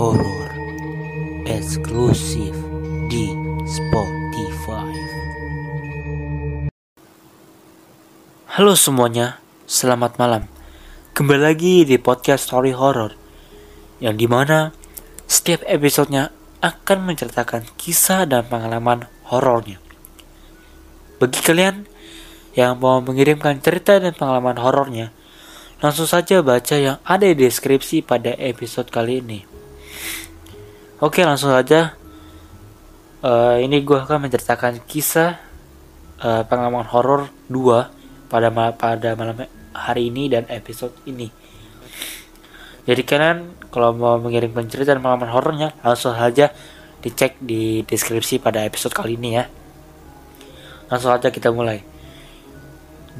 horor eksklusif di Spotify. Halo semuanya, selamat malam. Kembali lagi di podcast Story Horror yang di mana setiap episodenya akan menceritakan kisah dan pengalaman horornya. Bagi kalian yang mau mengirimkan cerita dan pengalaman horornya, langsung saja baca yang ada di deskripsi pada episode kali ini. Oke, langsung saja. Uh, ini gue akan menceritakan kisah uh, pengalaman horor 2 pada mal pada malam hari ini dan episode ini. Jadi kalian kalau mau mengirimkan cerita dan pengalaman horornya langsung saja dicek di deskripsi pada episode kali ini ya. Langsung saja kita mulai.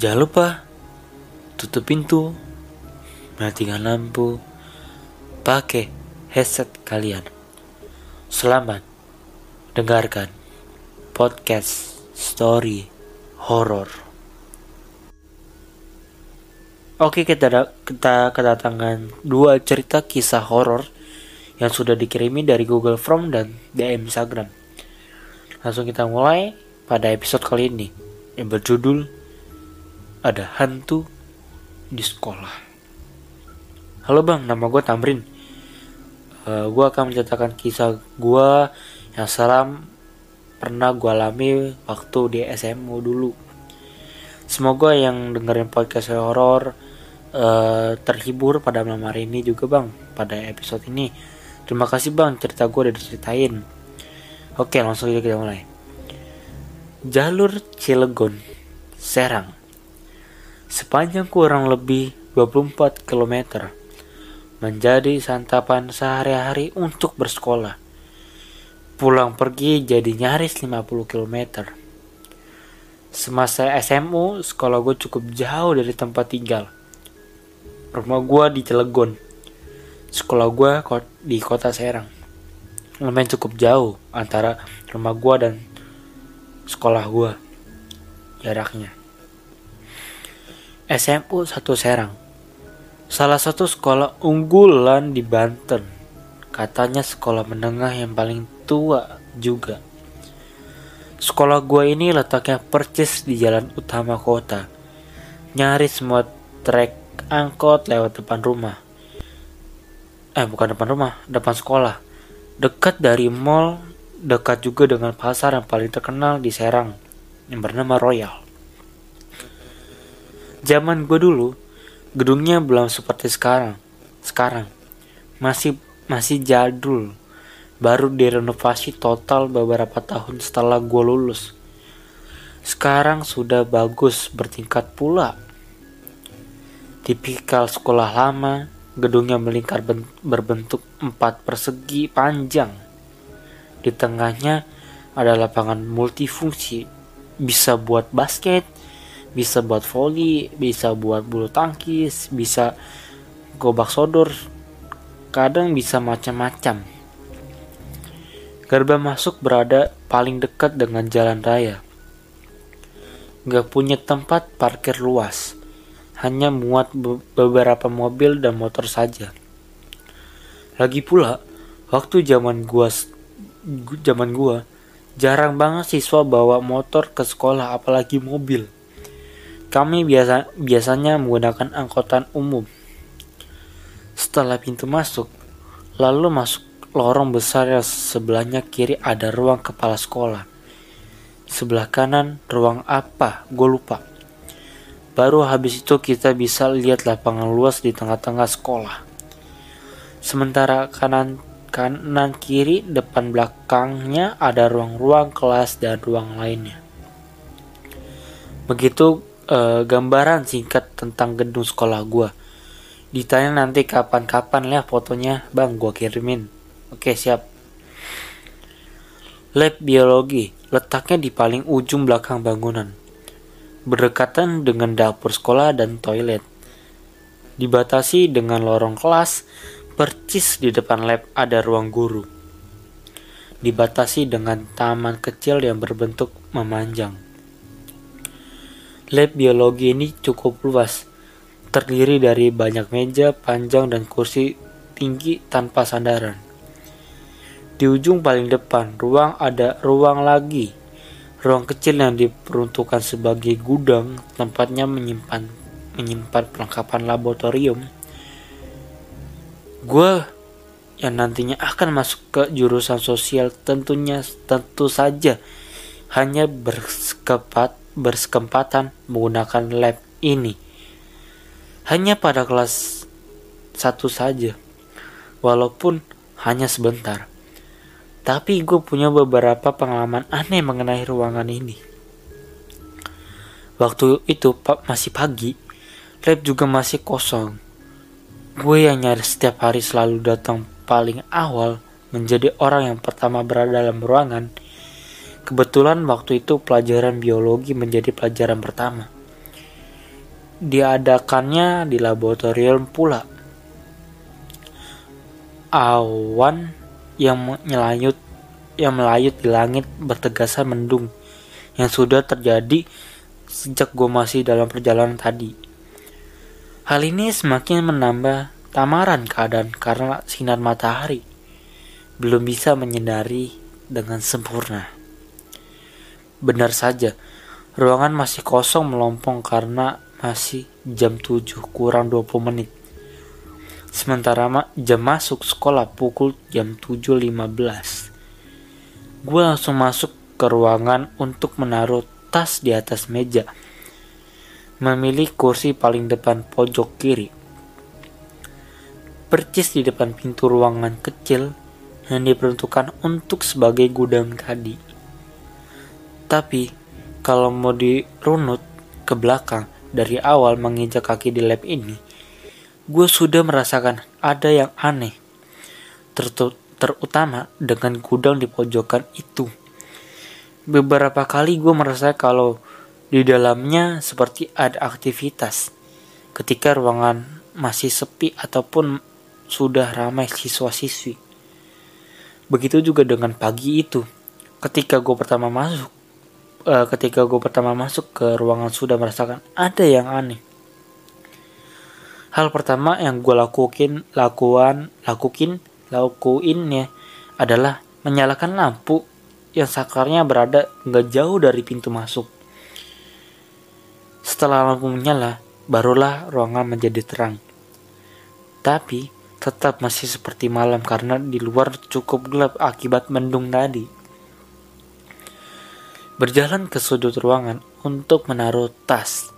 Jangan lupa tutup pintu, matikan lampu, pakai headset kalian. Selamat dengarkan podcast story horror. Oke kita kita kedatangan dua cerita kisah horor yang sudah dikirimi dari Google Form dan DM Instagram. Langsung kita mulai pada episode kali ini yang berjudul ada hantu di sekolah. Halo bang, nama gue Tamrin. Uh, gue akan menceritakan kisah gue yang seram pernah gue alami waktu di SMU dulu. Semoga yang dengerin podcast horor uh, terhibur pada malam hari ini juga bang pada episode ini. Terima kasih bang cerita gue udah diceritain. Oke langsung aja kita mulai. Jalur Cilegon, Serang sepanjang kurang lebih 24 km menjadi santapan sehari-hari untuk bersekolah. Pulang pergi jadi nyaris 50 km. Semasa SMU, sekolah gue cukup jauh dari tempat tinggal. Rumah gue di Cilegon. Sekolah gue di kota Serang. Lumayan cukup jauh antara rumah gue dan sekolah gue. Jaraknya. SMU 1 Serang. Salah satu sekolah unggulan di Banten. Katanya sekolah menengah yang paling tua juga. Sekolah gua ini letaknya percis di jalan utama kota. Nyaris semua trek angkot lewat depan rumah. Eh bukan depan rumah, depan sekolah. Dekat dari mall, dekat juga dengan pasar yang paling terkenal di Serang yang bernama Royal. Zaman gue dulu, gedungnya belum seperti sekarang. Sekarang masih masih jadul. Baru direnovasi total beberapa tahun setelah gue lulus. Sekarang sudah bagus bertingkat pula. Tipikal sekolah lama, gedungnya melingkar berbentuk empat persegi panjang. Di tengahnya ada lapangan multifungsi, bisa buat basket, bisa buat volley bisa buat bulu tangkis bisa gobak sodor kadang bisa macam-macam. Gerbang masuk berada paling dekat dengan jalan raya. Gak punya tempat parkir luas. Hanya muat beberapa mobil dan motor saja. Lagi pula waktu zaman gua zaman gua jarang banget siswa bawa motor ke sekolah apalagi mobil kami biasa biasanya menggunakan angkutan umum. Setelah pintu masuk, lalu masuk lorong besar yang sebelahnya kiri ada ruang kepala sekolah. Sebelah kanan ruang apa? Gue lupa. Baru habis itu kita bisa lihat lapangan luas di tengah-tengah sekolah. Sementara kanan kanan kiri depan belakangnya ada ruang-ruang kelas dan ruang lainnya. Begitu uh, gambaran singkat tentang gedung sekolah gue. Ditanya nanti kapan-kapan ya fotonya, bang gue kirimin. Oke siap. Lab biologi letaknya di paling ujung belakang bangunan, berdekatan dengan dapur sekolah dan toilet. Dibatasi dengan lorong kelas, percis di depan lab ada ruang guru. Dibatasi dengan taman kecil yang berbentuk memanjang Lab biologi ini cukup luas, terdiri dari banyak meja panjang dan kursi tinggi tanpa sandaran. Di ujung paling depan ruang ada ruang lagi. Ruang kecil yang diperuntukkan sebagai gudang tempatnya menyimpan menyimpan perlengkapan laboratorium. Gue yang nantinya akan masuk ke jurusan sosial tentunya tentu saja hanya bersekepat bersekempatan menggunakan lab ini. Hanya pada kelas satu saja, walaupun hanya sebentar. Tapi gue punya beberapa pengalaman aneh mengenai ruangan ini. Waktu itu masih pagi, lab juga masih kosong. Gue yang nyari setiap hari selalu datang paling awal menjadi orang yang pertama berada dalam ruangan, kebetulan waktu itu pelajaran biologi menjadi pelajaran pertama. Diadakannya di laboratorium pula. Awan yang menylayut yang melayut di langit bertegasan mendung yang sudah terjadi sejak gue masih dalam perjalanan tadi. Hal ini semakin menambah tamaran keadaan karena sinar matahari belum bisa menyinari dengan sempurna. Benar saja, ruangan masih kosong melompong karena masih jam 7 kurang 20 menit. Sementara jam masuk sekolah pukul jam 7.15. Gue langsung masuk ke ruangan untuk menaruh tas di atas meja. Memilih kursi paling depan pojok kiri percis di depan pintu ruangan kecil yang diperuntukkan untuk sebagai gudang tadi. Tapi, kalau mau dirunut ke belakang dari awal menginjak kaki di lab ini, gue sudah merasakan ada yang aneh. Tertu terutama dengan gudang di pojokan itu. Beberapa kali gue merasa kalau di dalamnya seperti ada aktivitas ketika ruangan masih sepi ataupun sudah ramai siswa-siswi. Begitu juga dengan pagi itu. Ketika gue pertama masuk, uh, ketika gue pertama masuk ke ruangan sudah merasakan ada yang aneh. Hal pertama yang gue lakuin, lakukan, lakuin, lakuinnya adalah menyalakan lampu yang sakarnya berada nggak jauh dari pintu masuk. Setelah lampu menyala, barulah ruangan menjadi terang. Tapi tetap masih seperti malam karena di luar cukup gelap akibat mendung tadi. Berjalan ke sudut ruangan untuk menaruh tas.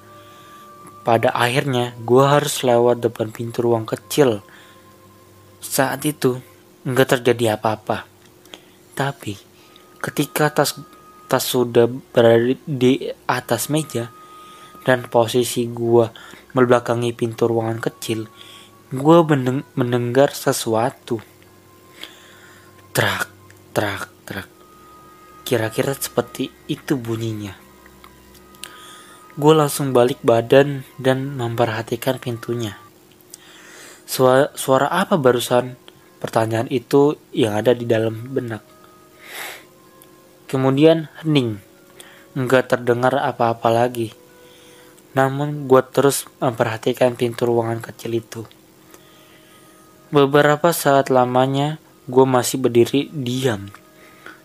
Pada akhirnya, gue harus lewat depan pintu ruang kecil. Saat itu, nggak terjadi apa-apa. Tapi, ketika tas tas sudah berada di atas meja dan posisi gue membelakangi pintu ruangan kecil, gue mendeng mendengar sesuatu. Trak, trak, trak. Kira-kira seperti itu bunyinya. Gue langsung balik badan dan memperhatikan pintunya. Suara, suara apa barusan? Pertanyaan itu yang ada di dalam benak. Kemudian hening. Enggak terdengar apa-apa lagi. Namun gue terus memperhatikan pintu ruangan kecil itu. Beberapa saat lamanya gue masih berdiri diam.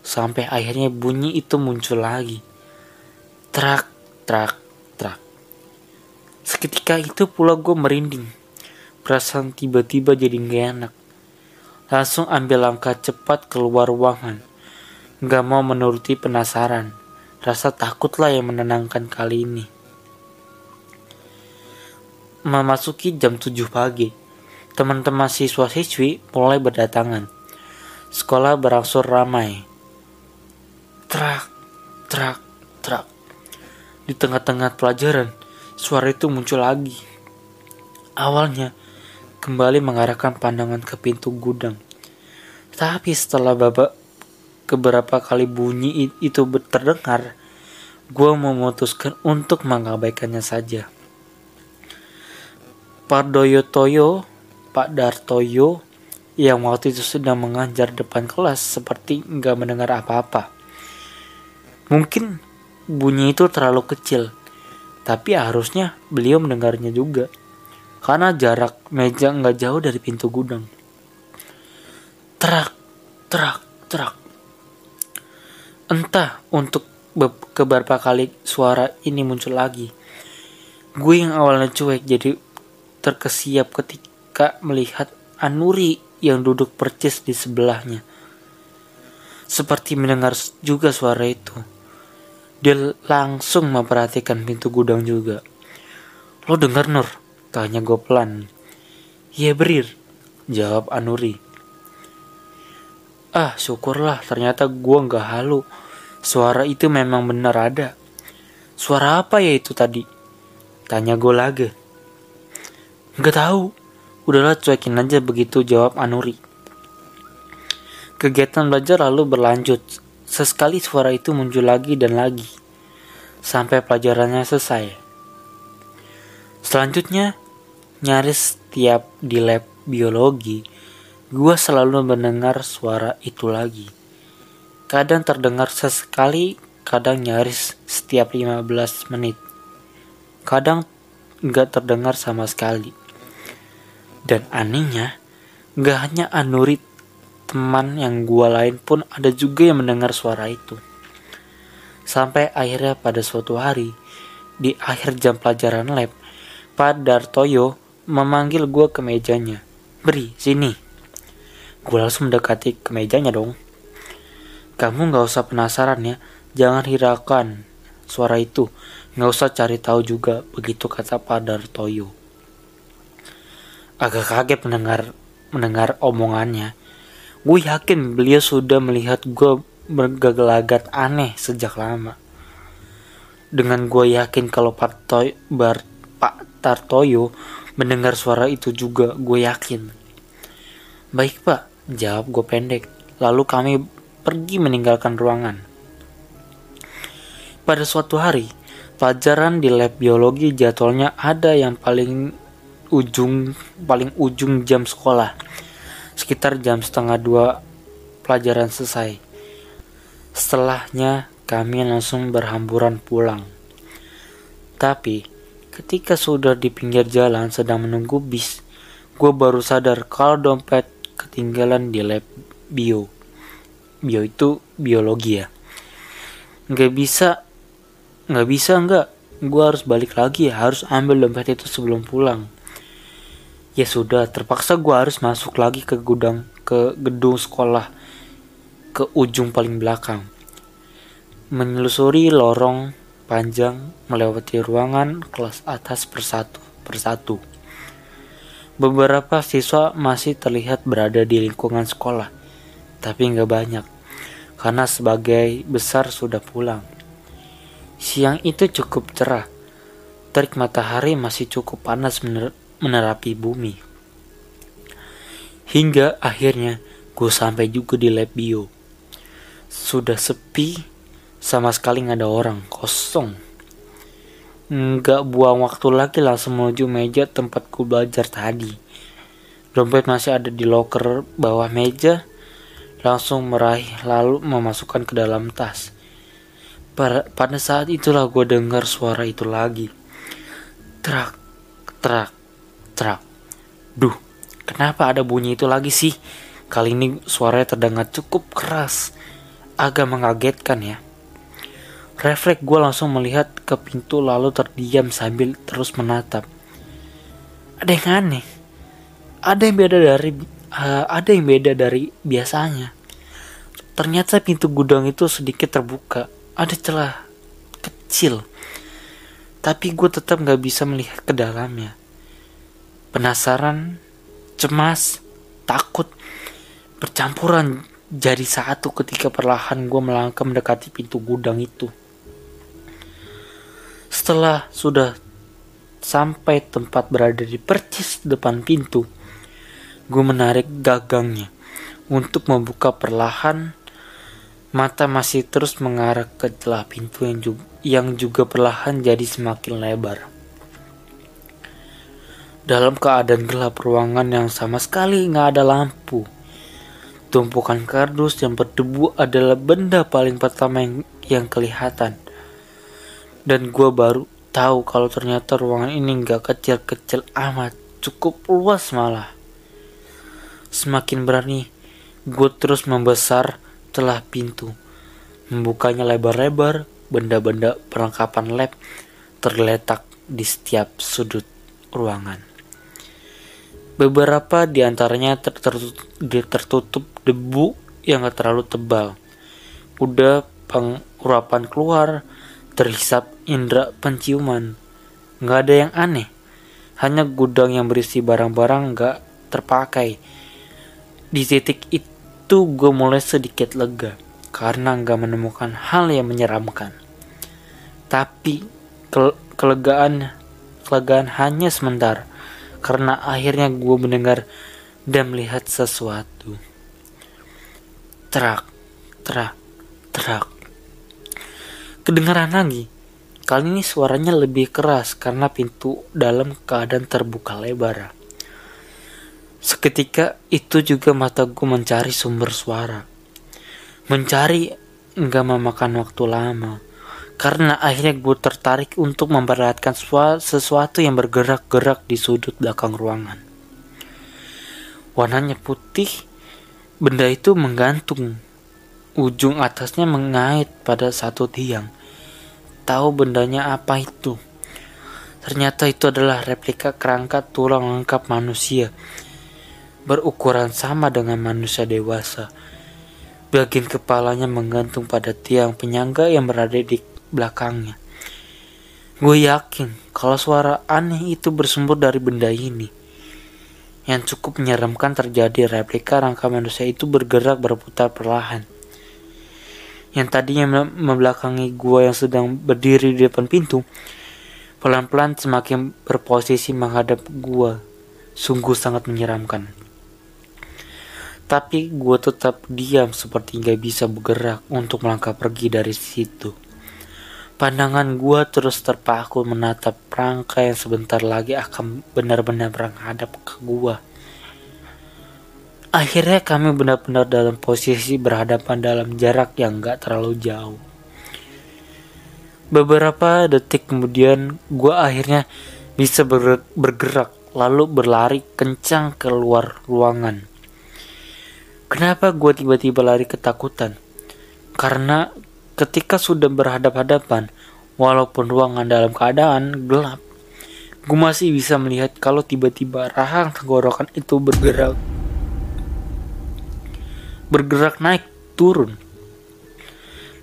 Sampai akhirnya bunyi itu muncul lagi. Trak, trak, trak. Seketika itu pula gue merinding. Perasaan tiba-tiba jadi gak enak. Langsung ambil langkah cepat keluar ruangan. Gak mau menuruti penasaran. Rasa takutlah yang menenangkan kali ini. Memasuki jam 7 pagi Teman-teman siswa-siswi mulai berdatangan. Sekolah berangsur ramai. Trak, trak, trak. Di tengah-tengah pelajaran, suara itu muncul lagi. Awalnya, kembali mengarahkan pandangan ke pintu gudang. Tapi setelah babak beberapa kali bunyi itu terdengar, gue memutuskan untuk mengabaikannya saja. Pardoyo Toyo Pak Dartoyo yang waktu itu sedang mengajar depan kelas seperti nggak mendengar apa-apa. Mungkin bunyi itu terlalu kecil, tapi harusnya beliau mendengarnya juga. Karena jarak meja nggak jauh dari pintu gudang. Terak, terak, terak. Entah untuk keberapa kali suara ini muncul lagi. Gue yang awalnya cuek jadi terkesiap ketika melihat Anuri yang duduk percis di sebelahnya. Seperti mendengar juga suara itu. Dia langsung memperhatikan pintu gudang juga. Lo dengar Nur? Tanya gue pelan. Iya berir, jawab Anuri. Ah syukurlah ternyata gue nggak halu. Suara itu memang benar ada. Suara apa ya itu tadi? Tanya gue lagi. Nggak tahu. Udahlah cuekin aja begitu jawab Anuri. Kegiatan belajar lalu berlanjut. Sesekali suara itu muncul lagi dan lagi. Sampai pelajarannya selesai. Selanjutnya, nyaris setiap di lab biologi, gua selalu mendengar suara itu lagi. Kadang terdengar sesekali, kadang nyaris setiap 15 menit. Kadang nggak terdengar sama sekali. Dan anehnya, nggak hanya Anurit teman yang gua lain pun ada juga yang mendengar suara itu. Sampai akhirnya pada suatu hari, di akhir jam pelajaran lab, Pak Dartoyo memanggil gua ke mejanya. Beri, sini. Gue langsung mendekati ke mejanya dong. Kamu gak usah penasaran ya, jangan hiraukan suara itu. Gak usah cari tahu juga, begitu kata Pak Dartoyo. Agak kaget mendengar mendengar omongannya. Gue yakin beliau sudah melihat gue bergagelagat aneh sejak lama. Dengan gue yakin kalau Pak, Toy, Bar, Pak Tartoyo mendengar suara itu juga, gue yakin. Baik pak, jawab gue pendek. Lalu kami pergi meninggalkan ruangan. Pada suatu hari, pelajaran di lab biologi jadwalnya ada yang paling ujung paling ujung jam sekolah sekitar jam setengah dua pelajaran selesai. Setelahnya kami langsung berhamburan pulang. Tapi ketika sudah di pinggir jalan sedang menunggu bis, gue baru sadar kalau dompet ketinggalan di lab bio. Bio itu biologi ya. Nggak bisa, nggak bisa nggak. Gue harus balik lagi harus ambil dompet itu sebelum pulang. Ya sudah, terpaksa gue harus masuk lagi ke gudang, ke gedung sekolah, ke ujung paling belakang. Menelusuri lorong panjang melewati ruangan kelas atas persatu persatu. Beberapa siswa masih terlihat berada di lingkungan sekolah, tapi nggak banyak, karena sebagai besar sudah pulang. Siang itu cukup cerah, terik matahari masih cukup panas menerapi bumi. Hingga akhirnya gue sampai juga di lab bio. Sudah sepi, sama sekali nggak ada orang, kosong. Nggak buang waktu lagi langsung menuju meja tempat gue belajar tadi. Dompet masih ada di loker bawah meja, langsung meraih lalu memasukkan ke dalam tas. Pada saat itulah gue dengar suara itu lagi. Trak, trak, Trak. Duh, kenapa ada bunyi itu lagi sih? Kali ini suaranya terdengar cukup keras. Agak mengagetkan ya. Refleks gue langsung melihat ke pintu lalu terdiam sambil terus menatap. Ada yang aneh. Ada yang beda dari uh, ada yang beda dari biasanya. Ternyata pintu gudang itu sedikit terbuka. Ada celah kecil. Tapi gue tetap gak bisa melihat ke dalamnya penasaran, cemas, takut, bercampuran jadi satu ketika perlahan gue melangkah mendekati pintu gudang itu. Setelah sudah sampai tempat berada di percis depan pintu, gue menarik gagangnya untuk membuka perlahan. Mata masih terus mengarah ke celah pintu yang juga, yang juga perlahan jadi semakin lebar. Dalam keadaan gelap ruangan yang sama sekali nggak ada lampu. Tumpukan kardus yang berdebu adalah benda paling pertama yang, yang kelihatan. Dan gue baru tahu kalau ternyata ruangan ini nggak kecil-kecil amat, cukup luas malah. Semakin berani, gue terus membesar setelah pintu. Membukanya lebar-lebar, benda-benda perlengkapan lab terletak di setiap sudut ruangan. Beberapa di antaranya tertutup, debu yang gak terlalu tebal. Udah pengurapan keluar, terhisap indera penciuman. Gak ada yang aneh, hanya gudang yang berisi barang-barang gak terpakai. Di titik itu gue mulai sedikit lega, karena gak menemukan hal yang menyeramkan. Tapi ke kelegaan kelegaan hanya sebentar karena akhirnya gue mendengar dan melihat sesuatu. Terak, terak, terak. Kedengaran lagi. Kali ini suaranya lebih keras karena pintu dalam keadaan terbuka lebar. Seketika itu juga mata gue mencari sumber suara. Mencari enggak memakan waktu lama karena akhirnya gue tertarik untuk memperlihatkan sesuatu yang bergerak-gerak di sudut belakang ruangan. Warnanya putih, benda itu menggantung. Ujung atasnya mengait pada satu tiang. Tahu bendanya apa itu? Ternyata itu adalah replika kerangka tulang lengkap manusia. Berukuran sama dengan manusia dewasa. Bagian kepalanya menggantung pada tiang penyangga yang berada di belakangnya. Gue yakin kalau suara aneh itu bersumber dari benda ini. Yang cukup menyeramkan terjadi replika rangka manusia itu bergerak berputar perlahan. Yang tadinya membelakangi gue yang sedang berdiri di depan pintu, pelan-pelan semakin berposisi menghadap gue. Sungguh sangat menyeramkan. Tapi gue tetap diam seperti gak bisa bergerak untuk melangkah pergi dari situ. Pandangan gua terus terpaku menatap rangka yang sebentar lagi akan benar-benar menghadap ke gua. Akhirnya kami benar-benar dalam posisi berhadapan dalam jarak yang gak terlalu jauh. Beberapa detik kemudian gua akhirnya bisa bergerak lalu berlari kencang keluar ruangan. Kenapa gua tiba-tiba lari ketakutan? Karena Ketika sudah berhadap-hadapan, walaupun ruangan dalam keadaan gelap, gue masih bisa melihat kalau tiba-tiba rahang tenggorokan itu bergerak. Bergerak naik turun.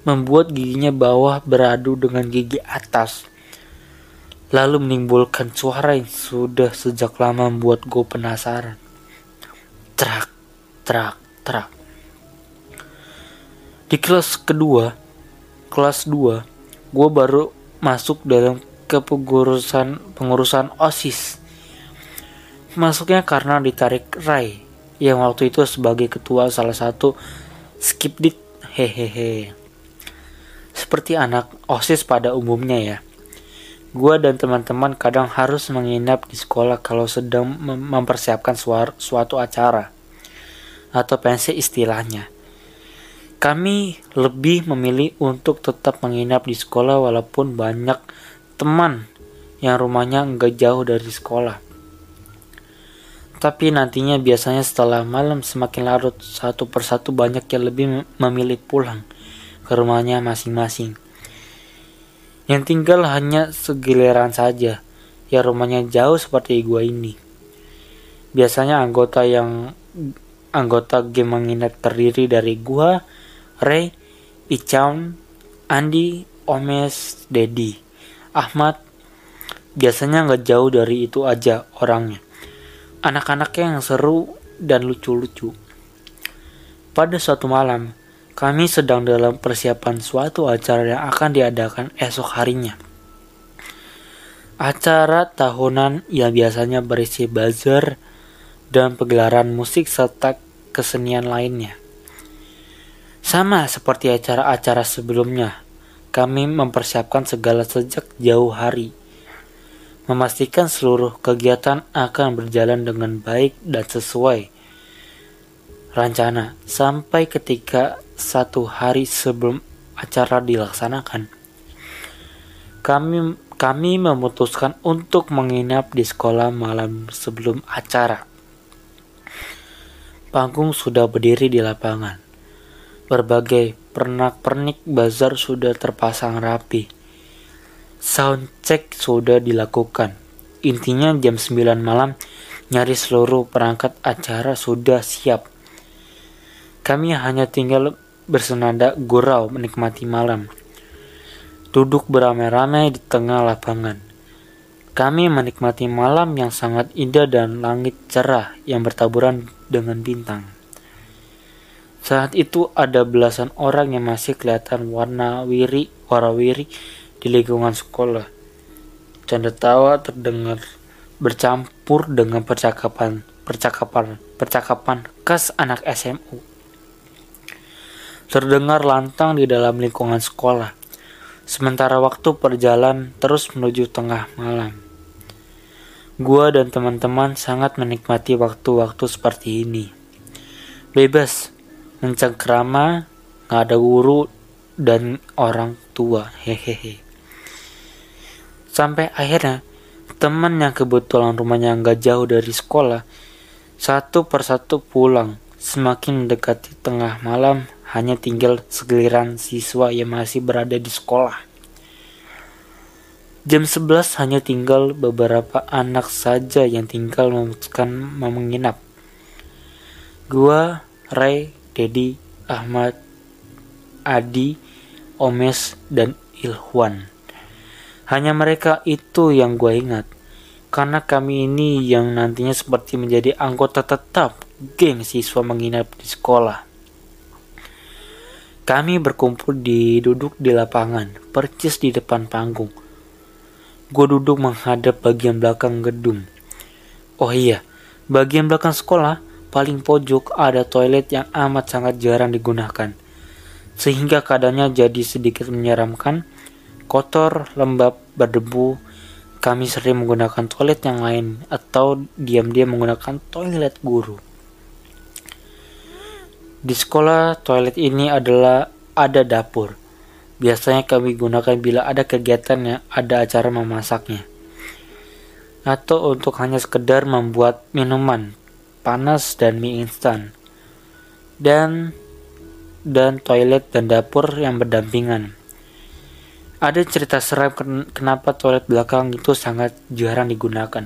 Membuat giginya bawah beradu dengan gigi atas. Lalu menimbulkan suara yang sudah sejak lama membuat gue penasaran. Trak, trak, trak. Di kelas kedua, kelas 2 gue baru masuk dalam kepengurusan pengurusan OSIS. Masuknya karena ditarik Rai yang waktu itu sebagai ketua salah satu skip dit hehehe. Seperti anak OSIS pada umumnya ya. Gue dan teman-teman kadang harus menginap di sekolah kalau sedang mempersiapkan suatu acara atau pensi istilahnya kami lebih memilih untuk tetap menginap di sekolah walaupun banyak teman yang rumahnya nggak jauh dari sekolah. Tapi nantinya biasanya setelah malam semakin larut satu persatu banyak yang lebih memilih pulang ke rumahnya masing-masing. Yang tinggal hanya segiliran saja, ya rumahnya jauh seperti gua ini. Biasanya anggota yang anggota game menginap terdiri dari gua, Ray, Ichaun, Andi, Omes, Dedi, Ahmad, biasanya nggak jauh dari itu aja orangnya. Anak-anaknya yang seru dan lucu-lucu. Pada suatu malam, kami sedang dalam persiapan suatu acara yang akan diadakan esok harinya. Acara tahunan yang biasanya berisi buzzer dan pegelaran musik serta kesenian lainnya. Sama seperti acara-acara sebelumnya, kami mempersiapkan segala sejak jauh hari, memastikan seluruh kegiatan akan berjalan dengan baik dan sesuai rencana sampai ketika satu hari sebelum acara dilaksanakan. Kami kami memutuskan untuk menginap di sekolah malam sebelum acara. Panggung sudah berdiri di lapangan Berbagai pernak-pernik bazar sudah terpasang rapi. Sound check sudah dilakukan. Intinya jam 9 malam nyaris seluruh perangkat acara sudah siap. Kami hanya tinggal bersenada gurau menikmati malam. Duduk beramai-ramai di tengah lapangan. Kami menikmati malam yang sangat indah dan langit cerah yang bertaburan dengan bintang. Saat itu ada belasan orang yang masih kelihatan warna wiri, warawiri di lingkungan sekolah. Canda tawa terdengar bercampur dengan percakapan percakapan percakapan khas anak SMU. Terdengar lantang di dalam lingkungan sekolah. Sementara waktu perjalanan terus menuju tengah malam. Gua dan teman-teman sangat menikmati waktu-waktu seperti ini. Bebas mencengkrama, nggak ada guru dan orang tua, hehehe. Sampai akhirnya teman yang kebetulan rumahnya nggak jauh dari sekolah, satu persatu pulang. Semakin mendekati tengah malam, hanya tinggal segeliran siswa yang masih berada di sekolah. Jam 11 hanya tinggal beberapa anak saja yang tinggal memutuskan menginap. Gua, Ray, Dedi, Ahmad, Adi, Omes, dan Ilhwan. Hanya mereka itu yang gue ingat. Karena kami ini yang nantinya seperti menjadi anggota tetap geng siswa menginap di sekolah. Kami berkumpul di duduk di lapangan, percis di depan panggung. Gue duduk menghadap bagian belakang gedung. Oh iya, bagian belakang sekolah paling pojok ada toilet yang amat sangat jarang digunakan, sehingga keadaannya jadi sedikit menyeramkan, kotor, lembab, berdebu. Kami sering menggunakan toilet yang lain atau diam-diam menggunakan toilet guru. Di sekolah, toilet ini adalah ada dapur. Biasanya kami gunakan bila ada kegiatan yang ada acara memasaknya. Atau untuk hanya sekedar membuat minuman, panas dan mie instan. Dan dan toilet dan dapur yang berdampingan. Ada cerita seram kenapa toilet belakang itu sangat jarang digunakan.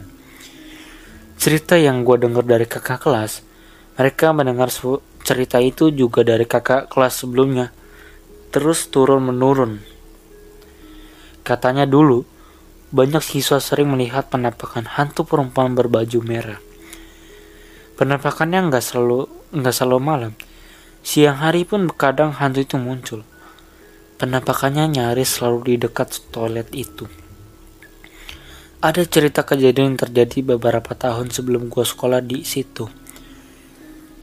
Cerita yang gue dengar dari kakak kelas, mereka mendengar cerita itu juga dari kakak kelas sebelumnya, terus turun menurun. Katanya dulu, banyak siswa sering melihat penampakan hantu perempuan berbaju merah. Penampakannya nggak selalu nggak selalu malam. Siang hari pun kadang hantu itu muncul. Penampakannya nyaris selalu di dekat toilet itu. Ada cerita kejadian yang terjadi beberapa tahun sebelum gua sekolah di situ.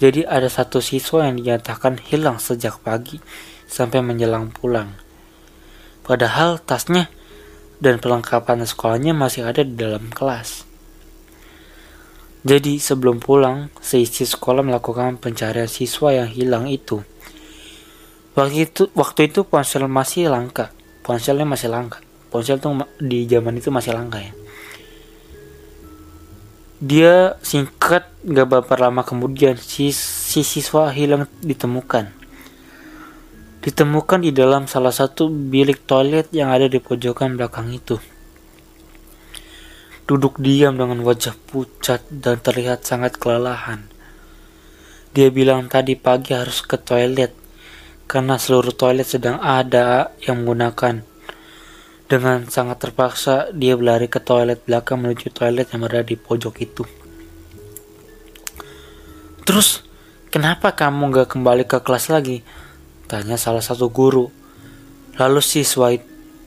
Jadi ada satu siswa yang dinyatakan hilang sejak pagi sampai menjelang pulang. Padahal tasnya dan perlengkapan sekolahnya masih ada di dalam kelas. Jadi sebelum pulang, seisi sekolah melakukan pencarian siswa yang hilang itu. Waktu itu, waktu itu ponsel masih langka. Ponselnya masih langka. Ponsel tuh di zaman itu masih langka ya. Dia singkat gak berapa lama kemudian si, si siswa hilang ditemukan. Ditemukan di dalam salah satu bilik toilet yang ada di pojokan belakang itu duduk diam dengan wajah pucat dan terlihat sangat kelelahan. Dia bilang tadi pagi harus ke toilet karena seluruh toilet sedang ada yang menggunakan. Dengan sangat terpaksa, dia berlari ke toilet belakang menuju toilet yang berada di pojok itu. Terus, kenapa kamu gak kembali ke kelas lagi? Tanya salah satu guru. Lalu siswa,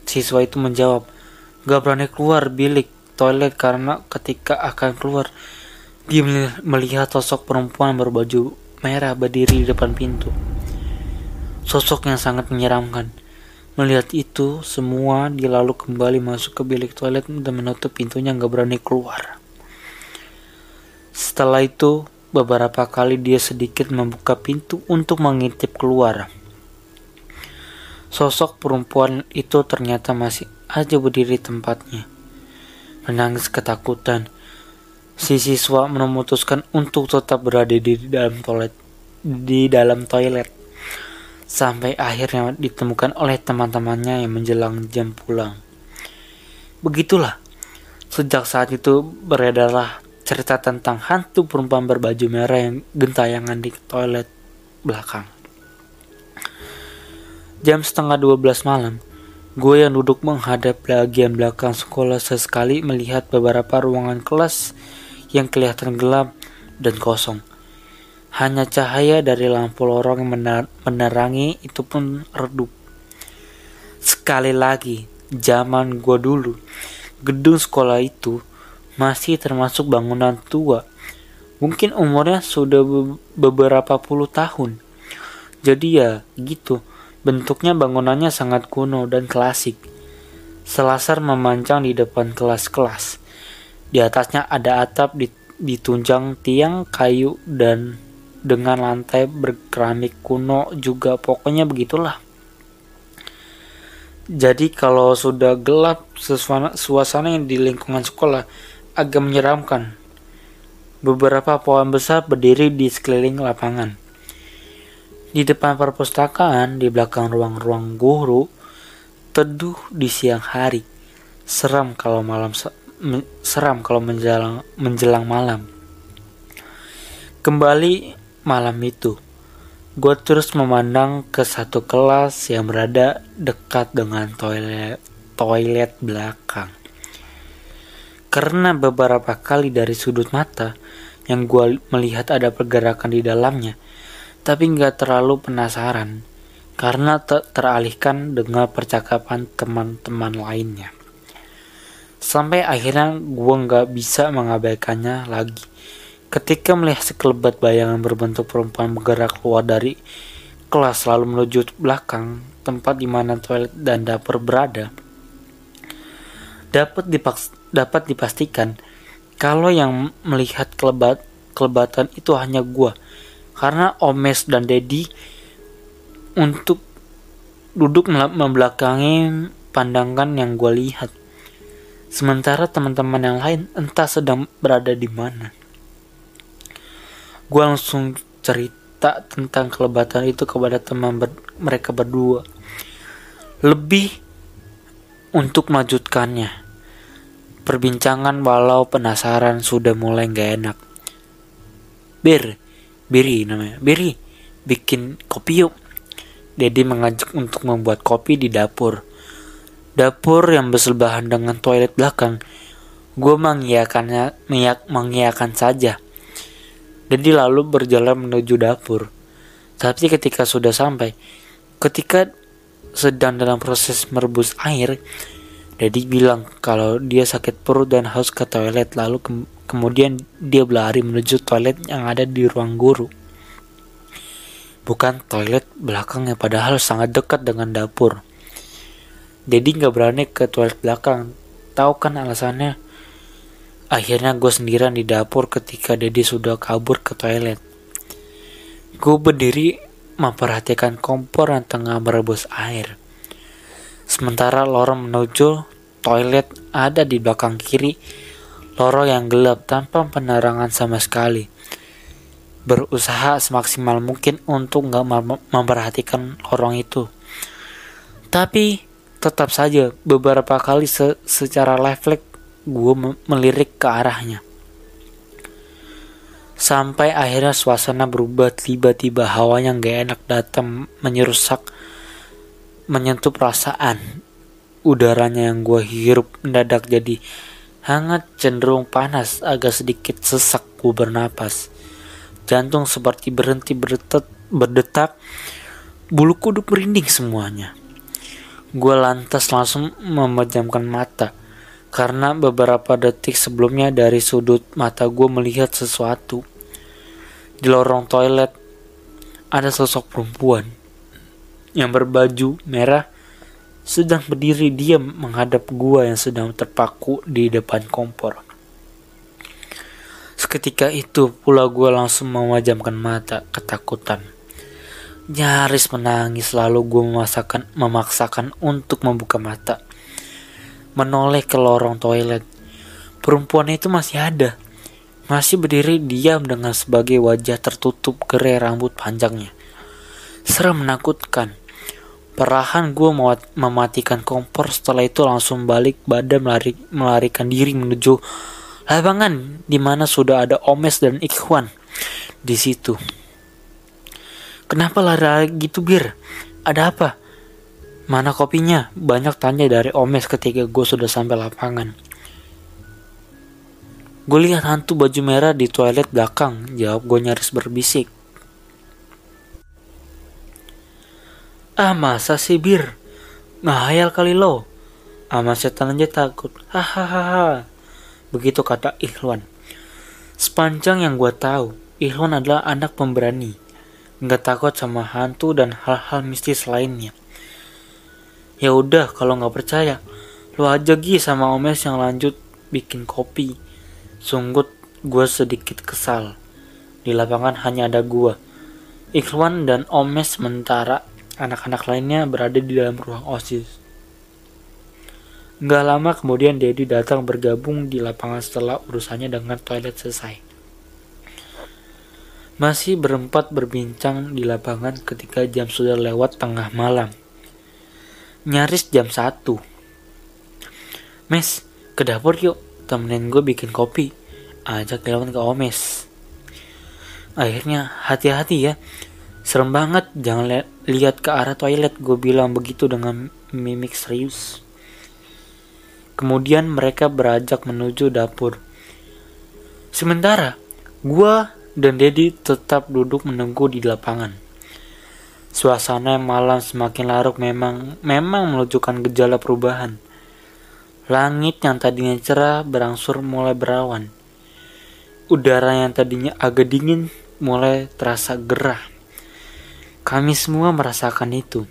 siswa itu menjawab, gak berani keluar bilik toilet karena ketika akan keluar dia melihat sosok perempuan berbaju merah berdiri di depan pintu. Sosok yang sangat menyeramkan. Melihat itu, semua dia lalu kembali masuk ke bilik toilet dan menutup pintunya nggak berani keluar. Setelah itu, beberapa kali dia sedikit membuka pintu untuk mengintip keluar. Sosok perempuan itu ternyata masih aja berdiri tempatnya menangis ketakutan. Si siswa memutuskan untuk tetap berada di dalam toilet. Di dalam toilet. sampai akhirnya ditemukan oleh teman-temannya yang menjelang jam pulang. Begitulah, sejak saat itu beredarlah cerita tentang hantu perempuan berbaju merah yang gentayangan di toilet belakang. Jam setengah 12 malam, gue yang duduk menghadap bagian belakang sekolah sesekali melihat beberapa ruangan kelas yang kelihatan gelap dan kosong. Hanya cahaya dari lampu lorong yang menerangi itu pun redup. Sekali lagi, zaman gua dulu, gedung sekolah itu masih termasuk bangunan tua. Mungkin umurnya sudah beberapa puluh tahun. Jadi ya gitu, bentuknya bangunannya sangat kuno dan klasik. Selasar memanjang di depan kelas-kelas. Di atasnya ada atap ditunjang tiang kayu dan dengan lantai berkeramik kuno juga pokoknya begitulah jadi kalau sudah gelap suasana, suasana yang di lingkungan sekolah agak menyeramkan beberapa pohon besar berdiri di sekeliling lapangan di depan perpustakaan di belakang ruang-ruang guru teduh di siang hari seram kalau malam seram kalau menjelang menjelang malam kembali Malam itu, gue terus memandang ke satu kelas yang berada dekat dengan toilet, toilet belakang. Karena beberapa kali dari sudut mata yang gue melihat ada pergerakan di dalamnya, tapi nggak terlalu penasaran karena ter teralihkan dengan percakapan teman-teman lainnya. Sampai akhirnya gue nggak bisa mengabaikannya lagi Ketika melihat sekelebat bayangan berbentuk perempuan bergerak keluar dari kelas lalu menuju belakang tempat di mana toilet dan dapur berada, dapat dipaks dapat dipastikan kalau yang melihat kelebat kelebatan itu hanya gua karena Omes dan Dedi untuk duduk membelakangi pandangan yang gua lihat. Sementara teman-teman yang lain entah sedang berada di mana. Gue langsung cerita tentang kelebatan itu kepada teman ber mereka berdua. Lebih untuk melanjutkannya. Perbincangan walau penasaran sudah mulai gak enak. Bir, Biri namanya Biri, bikin kopi yuk Dedi mengajak untuk membuat kopi di dapur Dapur yang bersebelahan dengan toilet belakang Gue mengiyakannya, mengiyakan saja Dedi lalu berjalan menuju dapur. Tapi ketika sudah sampai, ketika sedang dalam proses merebus air, Dedi bilang kalau dia sakit perut dan haus ke toilet. Lalu kemudian dia berlari menuju toilet yang ada di ruang guru. Bukan toilet belakangnya, padahal sangat dekat dengan dapur. Dedi nggak berani ke toilet belakang. Tahu kan alasannya? Akhirnya gue sendirian di dapur ketika Dedi sudah kabur ke toilet. Gue berdiri memperhatikan kompor yang tengah merebus air. Sementara lorong menuju toilet ada di belakang kiri, lorong yang gelap tanpa penerangan sama sekali. Berusaha semaksimal mungkin untuk nggak memperhatikan lorong itu. Tapi tetap saja beberapa kali se secara refleks gue melirik ke arahnya. Sampai akhirnya suasana berubah tiba-tiba hawanya gak enak datang menyerusak menyentuh perasaan. Udaranya yang gue hirup mendadak jadi hangat cenderung panas agak sedikit sesak gue bernapas. Jantung seperti berhenti berdetak, berdetak bulu kuduk merinding semuanya. Gue lantas langsung memejamkan mata karena beberapa detik sebelumnya dari sudut mata gue melihat sesuatu. Di lorong toilet ada sosok perempuan yang berbaju merah sedang berdiri diam menghadap gue yang sedang terpaku di depan kompor. Seketika itu pula gue langsung memejamkan mata ketakutan. Nyaris menangis lalu gue memaksakan, memaksakan untuk membuka mata menoleh ke lorong toilet. Perempuan itu masih ada. Masih berdiri diam dengan sebagai wajah tertutup gerai rambut panjangnya. Serem menakutkan. Perlahan gue mematikan kompor setelah itu langsung balik badan melari, melarikan diri menuju lapangan di mana sudah ada Omes dan Ikhwan di situ. Kenapa lari gitu bir? Ada apa? Mana kopinya? Banyak tanya dari Omes ketika gue sudah sampai lapangan. Gue lihat hantu baju merah di toilet belakang, jawab gue nyaris berbisik. Ah masa sih bir? Ngahayal kali lo. Ama setan aja takut. Hahaha. Begitu kata Ikhwan. Sepanjang yang gue tahu, Ikhwan adalah anak pemberani. Nggak takut sama hantu dan hal-hal mistis lainnya. Ya udah, kalau nggak percaya, lo aja Gi sama Omes yang lanjut bikin kopi. Sungguh gue sedikit kesal. Di lapangan hanya ada gue. Ikhwan dan Omes sementara anak-anak lainnya berada di dalam ruang OSIS. Gak lama kemudian Dedi datang bergabung di lapangan setelah urusannya dengan toilet selesai. Masih berempat berbincang di lapangan ketika jam sudah lewat tengah malam. Nyaris jam satu. Mes, ke dapur yuk, temenin gue bikin kopi. Ajak Ilwan ke Omes. Akhirnya hati-hati ya, Serem banget, jangan li lihat ke arah toilet, gue bilang begitu dengan mimik serius. Kemudian mereka beranjak menuju dapur. Sementara, gue dan Dedi tetap duduk menunggu di lapangan. Suasana malam semakin larut memang memang menunjukkan gejala perubahan. Langit yang tadinya cerah berangsur mulai berawan. Udara yang tadinya agak dingin mulai terasa gerah. Kami semua merasakan itu.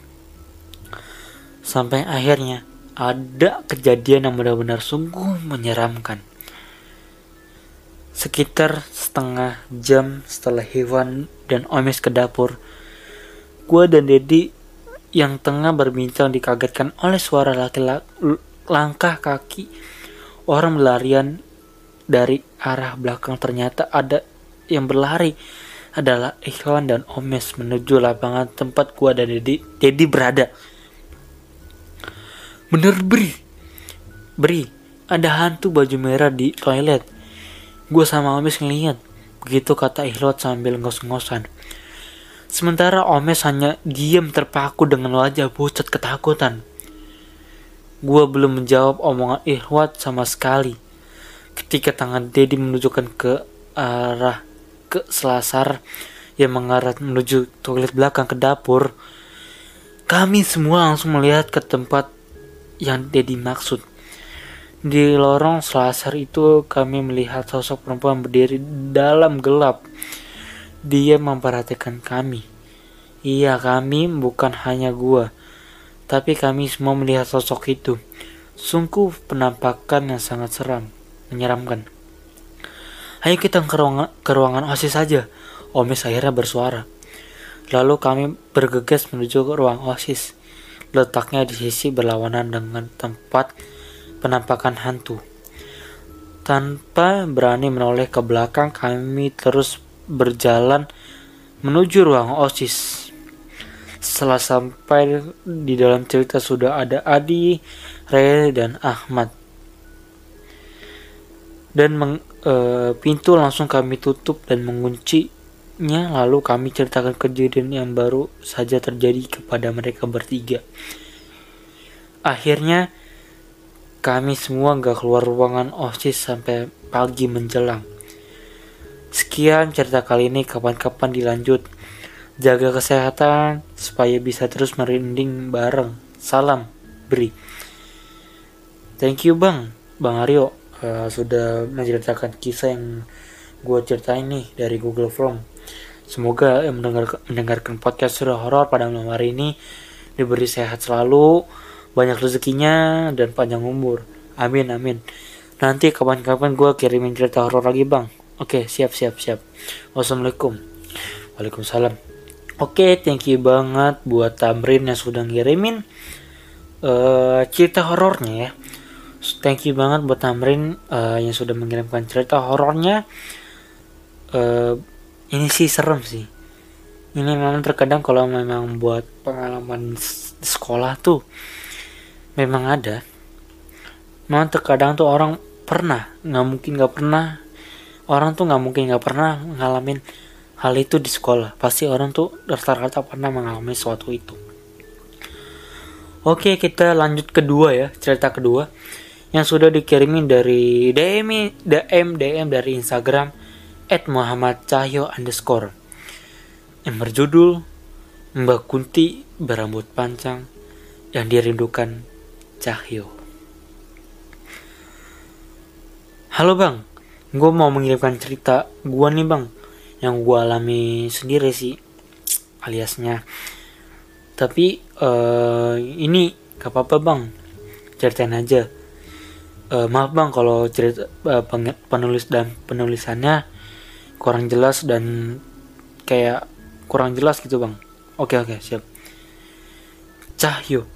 Sampai akhirnya ada kejadian yang benar-benar sungguh menyeramkan. Sekitar setengah jam setelah Hewan dan Omes ke dapur, gue dan Dedi yang tengah berbincang dikagetkan oleh suara laki-laki langkah kaki orang berlarian dari arah belakang ternyata ada yang berlari adalah Ikhwan dan Omes menuju lapangan tempat gua dan Dedi, Dedi berada. Bener Bri, Bri, ada hantu baju merah di toilet. Gua sama Omes ngeliat, begitu kata Ikhwan sambil ngos-ngosan. Sementara Omes hanya diam terpaku dengan wajah pucat ketakutan. Gua belum menjawab omongan Ikhwat sama sekali. Ketika tangan Dedi menunjukkan ke arah ke selasar yang mengarah menuju toilet belakang ke dapur, kami semua langsung melihat ke tempat yang Dedi maksud. Di lorong selasar itu kami melihat sosok perempuan berdiri dalam gelap. Dia memperhatikan kami. Iya kami bukan hanya gua, tapi kami semua melihat sosok itu. Sungguh penampakan yang sangat seram, menyeramkan. Ayo kita ke ruangan, ke ruangan OSIS saja. Omis akhirnya bersuara. Lalu kami bergegas menuju ke ruang OSIS. Letaknya di sisi berlawanan dengan tempat penampakan hantu. Tanpa berani menoleh ke belakang, kami terus berjalan menuju ruang OSIS. Setelah sampai di dalam cerita sudah ada Adi, Ray, dan Ahmad. Dan meng, e, pintu langsung kami tutup dan menguncinya lalu kami ceritakan kejadian yang baru saja terjadi kepada mereka bertiga. Akhirnya kami semua gak keluar ruangan OSIS sampai pagi menjelang. Sekian cerita kali ini, kapan-kapan dilanjut. Jaga kesehatan supaya bisa terus merinding bareng. Salam, Bri. Thank you bang, Bang Aryo uh, sudah menceritakan kisah yang gue ceritain nih dari Google Form. Semoga yang mendengar, mendengarkan podcast surah horor pada malam hari ini diberi sehat selalu, banyak rezekinya, dan panjang umur. Amin, amin. Nanti kapan-kapan gue kirimin cerita horor lagi bang. Oke, siap, siap, siap. Wassalamualaikum. Waalaikumsalam. Oke, thank you banget buat Tamrin yang sudah ngirimin uh, cerita horornya ya thank you banget buat Tamrin uh, yang sudah mengirimkan cerita horornya. Uh, ini sih serem sih. Ini memang terkadang kalau memang buat pengalaman sekolah tuh memang ada. Memang terkadang tuh orang pernah nggak mungkin nggak pernah orang tuh nggak mungkin nggak pernah ngalamin hal itu di sekolah. Pasti orang tuh rata-rata pernah mengalami sesuatu itu. Oke kita lanjut kedua ya cerita kedua yang sudah dikirimin dari DM DM DM dari Instagram at Muhammad Cahyo underscore yang berjudul Mbak Kunti berambut panjang yang dirindukan Cahyo. Halo bang, gue mau mengirimkan cerita gue nih bang, yang gue alami sendiri sih, aliasnya. Tapi uh, ini gak apa-apa bang, ceritain aja. Uh, maaf bang kalau cerita uh, penulis dan penulisannya kurang jelas dan kayak kurang jelas gitu bang. Oke oke siap. Cahyo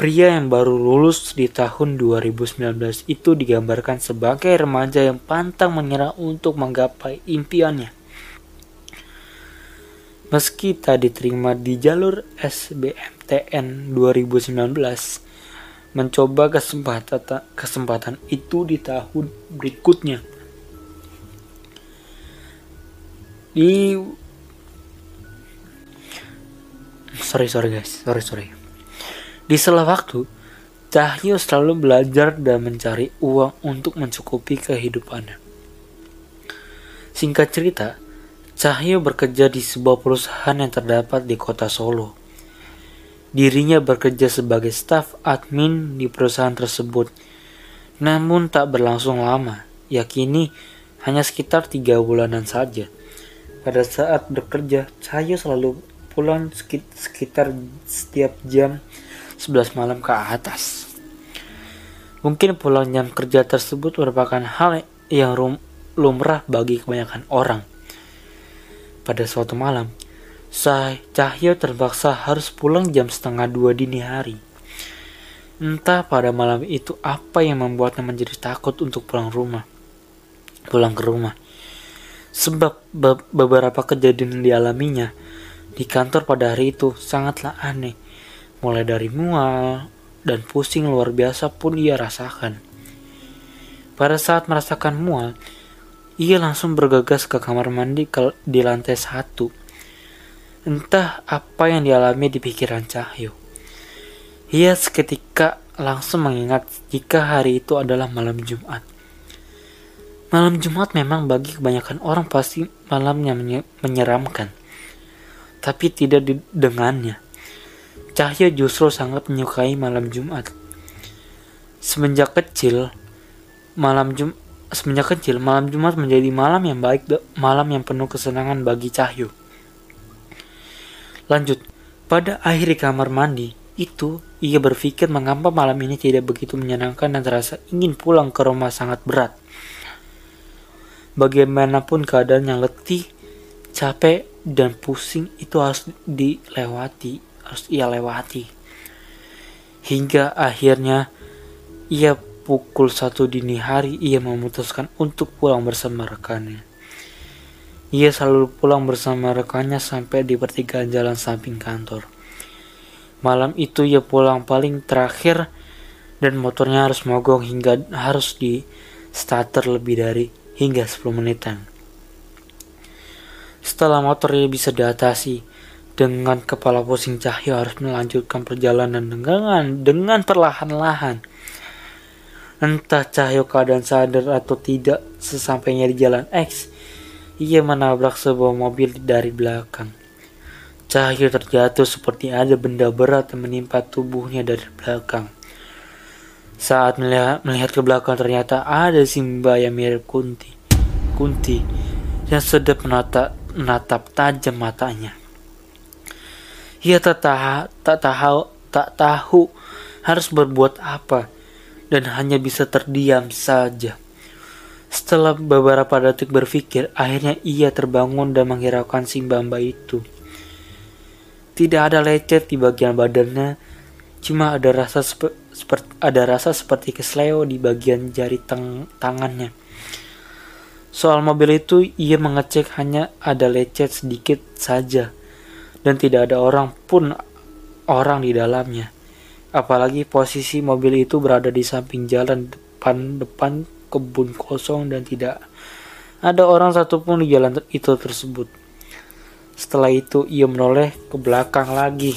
pria yang baru lulus di tahun 2019 itu digambarkan sebagai remaja yang pantang menyerah untuk menggapai impiannya. Meski tak diterima di jalur SBMTN 2019 mencoba kesempatan kesempatan itu di tahun berikutnya di sorry sorry guys sorry sorry di sela waktu Cahyo selalu belajar dan mencari uang untuk mencukupi kehidupannya. Singkat cerita, Cahyo bekerja di sebuah perusahaan yang terdapat di kota Solo. Dirinya bekerja sebagai staf admin di perusahaan tersebut, namun tak berlangsung lama, yakini hanya sekitar tiga bulanan saja. Pada saat bekerja, Cahyo selalu pulang sekitar setiap jam 11 malam ke atas. Mungkin pulang jam kerja tersebut merupakan hal yang lumrah bagi kebanyakan orang. Pada suatu malam, Say Cahyo terpaksa harus pulang jam setengah dua dini hari. Entah pada malam itu apa yang membuatnya menjadi takut untuk pulang rumah. Pulang ke rumah. Sebab be beberapa kejadian yang dialaminya di kantor pada hari itu sangatlah aneh. Mulai dari mual dan pusing luar biasa pun ia rasakan. Pada saat merasakan mual, ia langsung bergegas ke kamar mandi di lantai satu. Entah apa yang dialami di pikiran Cahyo. Ia seketika langsung mengingat jika hari itu adalah malam Jumat. Malam Jumat memang bagi kebanyakan orang pasti malamnya menyeramkan tapi tidak dengannya. Cahyo justru sangat menyukai malam Jumat. Semenjak kecil, malam Jum semenjak kecil malam Jumat menjadi malam yang baik, malam yang penuh kesenangan bagi Cahyo. Lanjut, pada akhir kamar mandi itu, ia berpikir mengapa malam ini tidak begitu menyenangkan dan terasa ingin pulang ke rumah sangat berat. Bagaimanapun keadaan yang letih, capek, dan pusing itu harus dilewati, harus ia lewati. Hingga akhirnya ia pukul satu dini hari ia memutuskan untuk pulang bersama rekannya. Ia selalu pulang bersama rekannya sampai di pertigaan jalan samping kantor. Malam itu ia pulang paling terakhir dan motornya harus mogok hingga harus di starter lebih dari hingga 10 menitan. Setelah motornya bisa diatasi, dengan kepala pusing Cahyo harus melanjutkan perjalanan dengan dengan perlahan-lahan. Entah Cahyo keadaan sadar atau tidak, sesampainya di jalan X, ia menabrak sebuah mobil dari belakang. Cahyo terjatuh seperti ada benda berat yang menimpa tubuhnya dari belakang. Saat melihat, melihat ke belakang ternyata ada Simba yang mirip Kunti. Kunti yang sedang menatap menatap tajam matanya. Ia tak tahu, tak tahu, tak tahu harus berbuat apa dan hanya bisa terdiam saja. Setelah beberapa detik berpikir, akhirnya ia terbangun dan menghiraukan si Bamba itu. Tidak ada lecet di bagian badannya, cuma ada rasa seperti ada rasa seperti kesleo di bagian jari tang tangannya. Soal mobil itu, ia mengecek hanya ada lecet sedikit saja. dan tidak ada orang pun orang di dalamnya. Apalagi posisi mobil itu berada di samping jalan depan-depan kebun kosong dan tidak ada orang satupun di jalan itu tersebut. Setelah itu ia menoleh ke belakang lagi.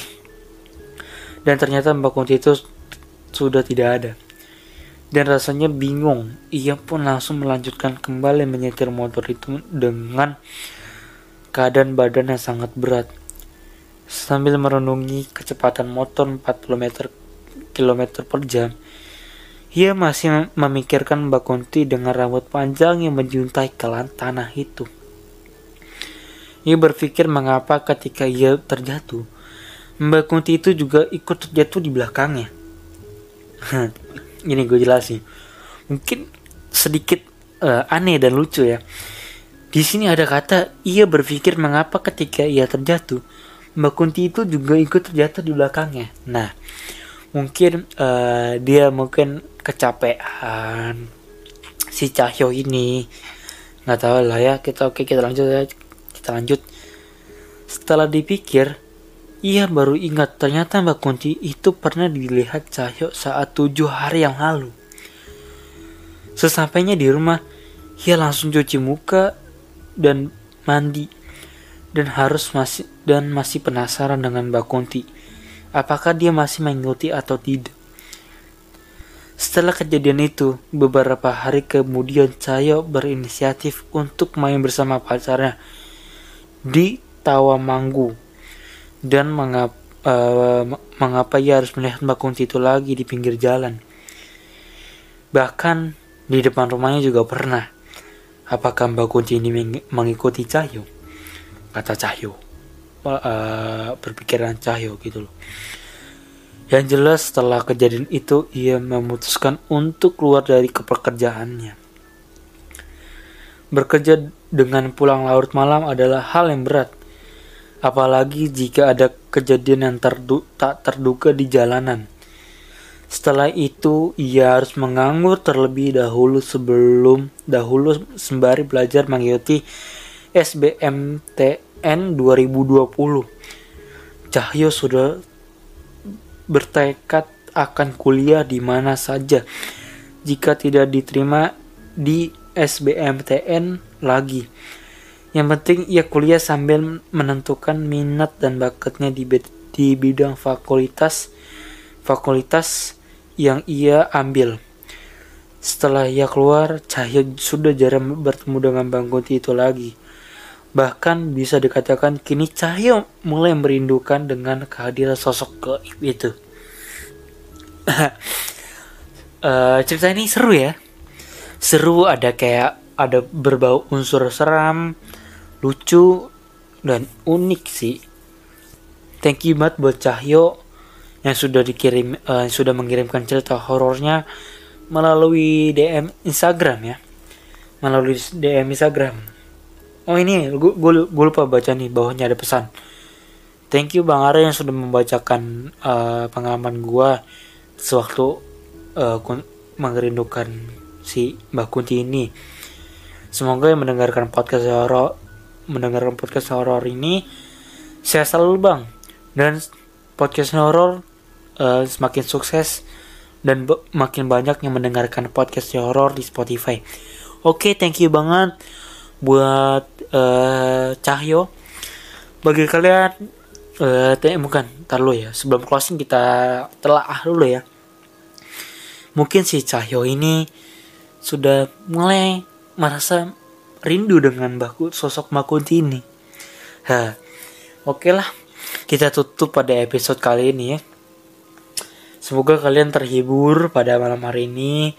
Dan ternyata Mbak Kunti itu sudah tidak ada. Dan rasanya bingung, ia pun langsung melanjutkan kembali menyetir motor itu dengan keadaan badan yang sangat berat. Sambil merenungi kecepatan motor 40 meter km per jam. Ia masih memikirkan Mbak Kunti dengan rambut panjang yang menjuntai ke tanah itu. Ia berpikir mengapa ketika ia terjatuh, Mbak Kunti itu juga ikut terjatuh di belakangnya. Ini gue jelasin. Mungkin sedikit uh, aneh dan lucu ya. Di sini ada kata ia berpikir mengapa ketika ia terjatuh, Mbak Kunti itu juga ikut terjatuh di belakangnya. Nah, mungkin uh, dia mungkin kecapean. Si Cahyo ini nggak tahu lah ya. Kita oke kita lanjut ya. Kita lanjut. Setelah dipikir ia baru ingat ternyata Mbak Kunti itu pernah dilihat Cahyo saat tujuh hari yang lalu. Sesampainya di rumah ia langsung cuci muka dan mandi dan harus masih dan masih penasaran dengan Mbak Kunti apakah dia masih mengikuti atau tidak. Setelah kejadian itu, beberapa hari kemudian Cayo berinisiatif untuk main bersama pacarnya di Tawamanggu dan mengap, uh, mengapa ia harus melihat Mbak Kunti itu lagi di pinggir jalan. Bahkan di depan rumahnya juga pernah. Apakah Mbak Kunti ini mengikuti Cahyo? Kata Cahyo uh, berpikiran Cahyo gitu loh. Yang jelas setelah kejadian itu ia memutuskan untuk keluar dari kepekerjaannya. Bekerja dengan pulang larut malam adalah hal yang berat. Apalagi jika ada kejadian yang terdu tak terduga di jalanan. Setelah itu, ia harus menganggur terlebih dahulu sebelum dahulu sembari belajar mengikuti SBMT N 2020. Cahyo sudah bertekad akan kuliah di mana saja jika tidak diterima di SBMTN lagi. Yang penting ia kuliah sambil menentukan minat dan bakatnya di, bidang fakultas fakultas yang ia ambil. Setelah ia keluar, Cahyo sudah jarang bertemu dengan Bang Kunti itu lagi. Bahkan bisa dikatakan kini Cahyo mulai merindukan dengan kehadiran sosok gaib itu. uh, cerita ini seru ya. Seru ada kayak ada berbau unsur seram, lucu dan unik sih. Thank you banget buat Cahyo yang sudah dikirim uh, sudah mengirimkan cerita horornya melalui DM Instagram ya. Melalui DM Instagram Oh ini gue lupa baca nih bawahnya ada pesan. Thank you Bang Ara yang sudah membacakan uh, pengalaman gue sewaktu uh, mengerindukan si Mbak Kunti ini. Semoga yang mendengarkan podcast horor mendengarkan podcast horor ini saya selalu bang dan podcast horor uh, semakin sukses dan makin banyak yang mendengarkan podcast horor di Spotify. Oke, okay, thank you banget buat uh, Cahyo. Bagi kalian uh, bukan ntar ya. Sebelum closing kita telah dulu ya. Mungkin si Cahyo ini sudah mulai merasa rindu dengan baku sosok Makunti ini. Ha oke lah. Kita tutup pada episode kali ini ya. Semoga kalian terhibur pada malam hari ini.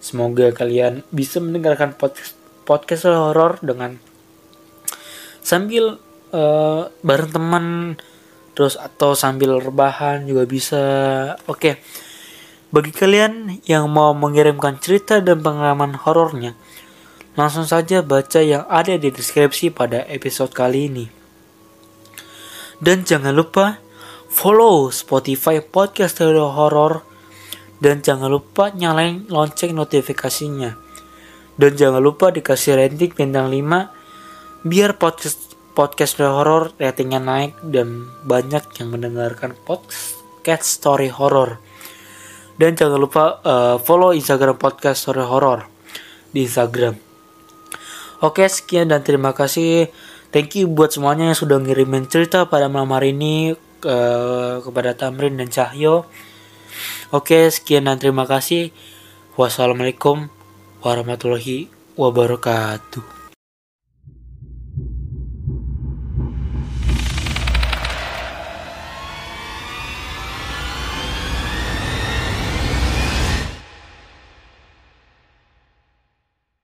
Semoga kalian bisa mendengarkan podcast podcast horor dengan sambil uh, bareng teman terus atau sambil rebahan juga bisa. Oke. Bagi kalian yang mau mengirimkan cerita dan pengalaman horornya, langsung saja baca yang ada di deskripsi pada episode kali ini. Dan jangan lupa follow Spotify Podcast Horror dan jangan lupa nyalain lonceng notifikasinya dan jangan lupa dikasih rating bintang 5 biar podcast podcast horror ratingnya naik dan banyak yang mendengarkan podcast story horror. Dan jangan lupa uh, follow Instagram podcast story horror di Instagram. Oke, sekian dan terima kasih. Thank you buat semuanya yang sudah ngirimin cerita pada malam hari ini uh, kepada Tamrin dan Cahyo. Oke, sekian dan terima kasih. Wassalamualaikum warahmatullahi wabarakatuh.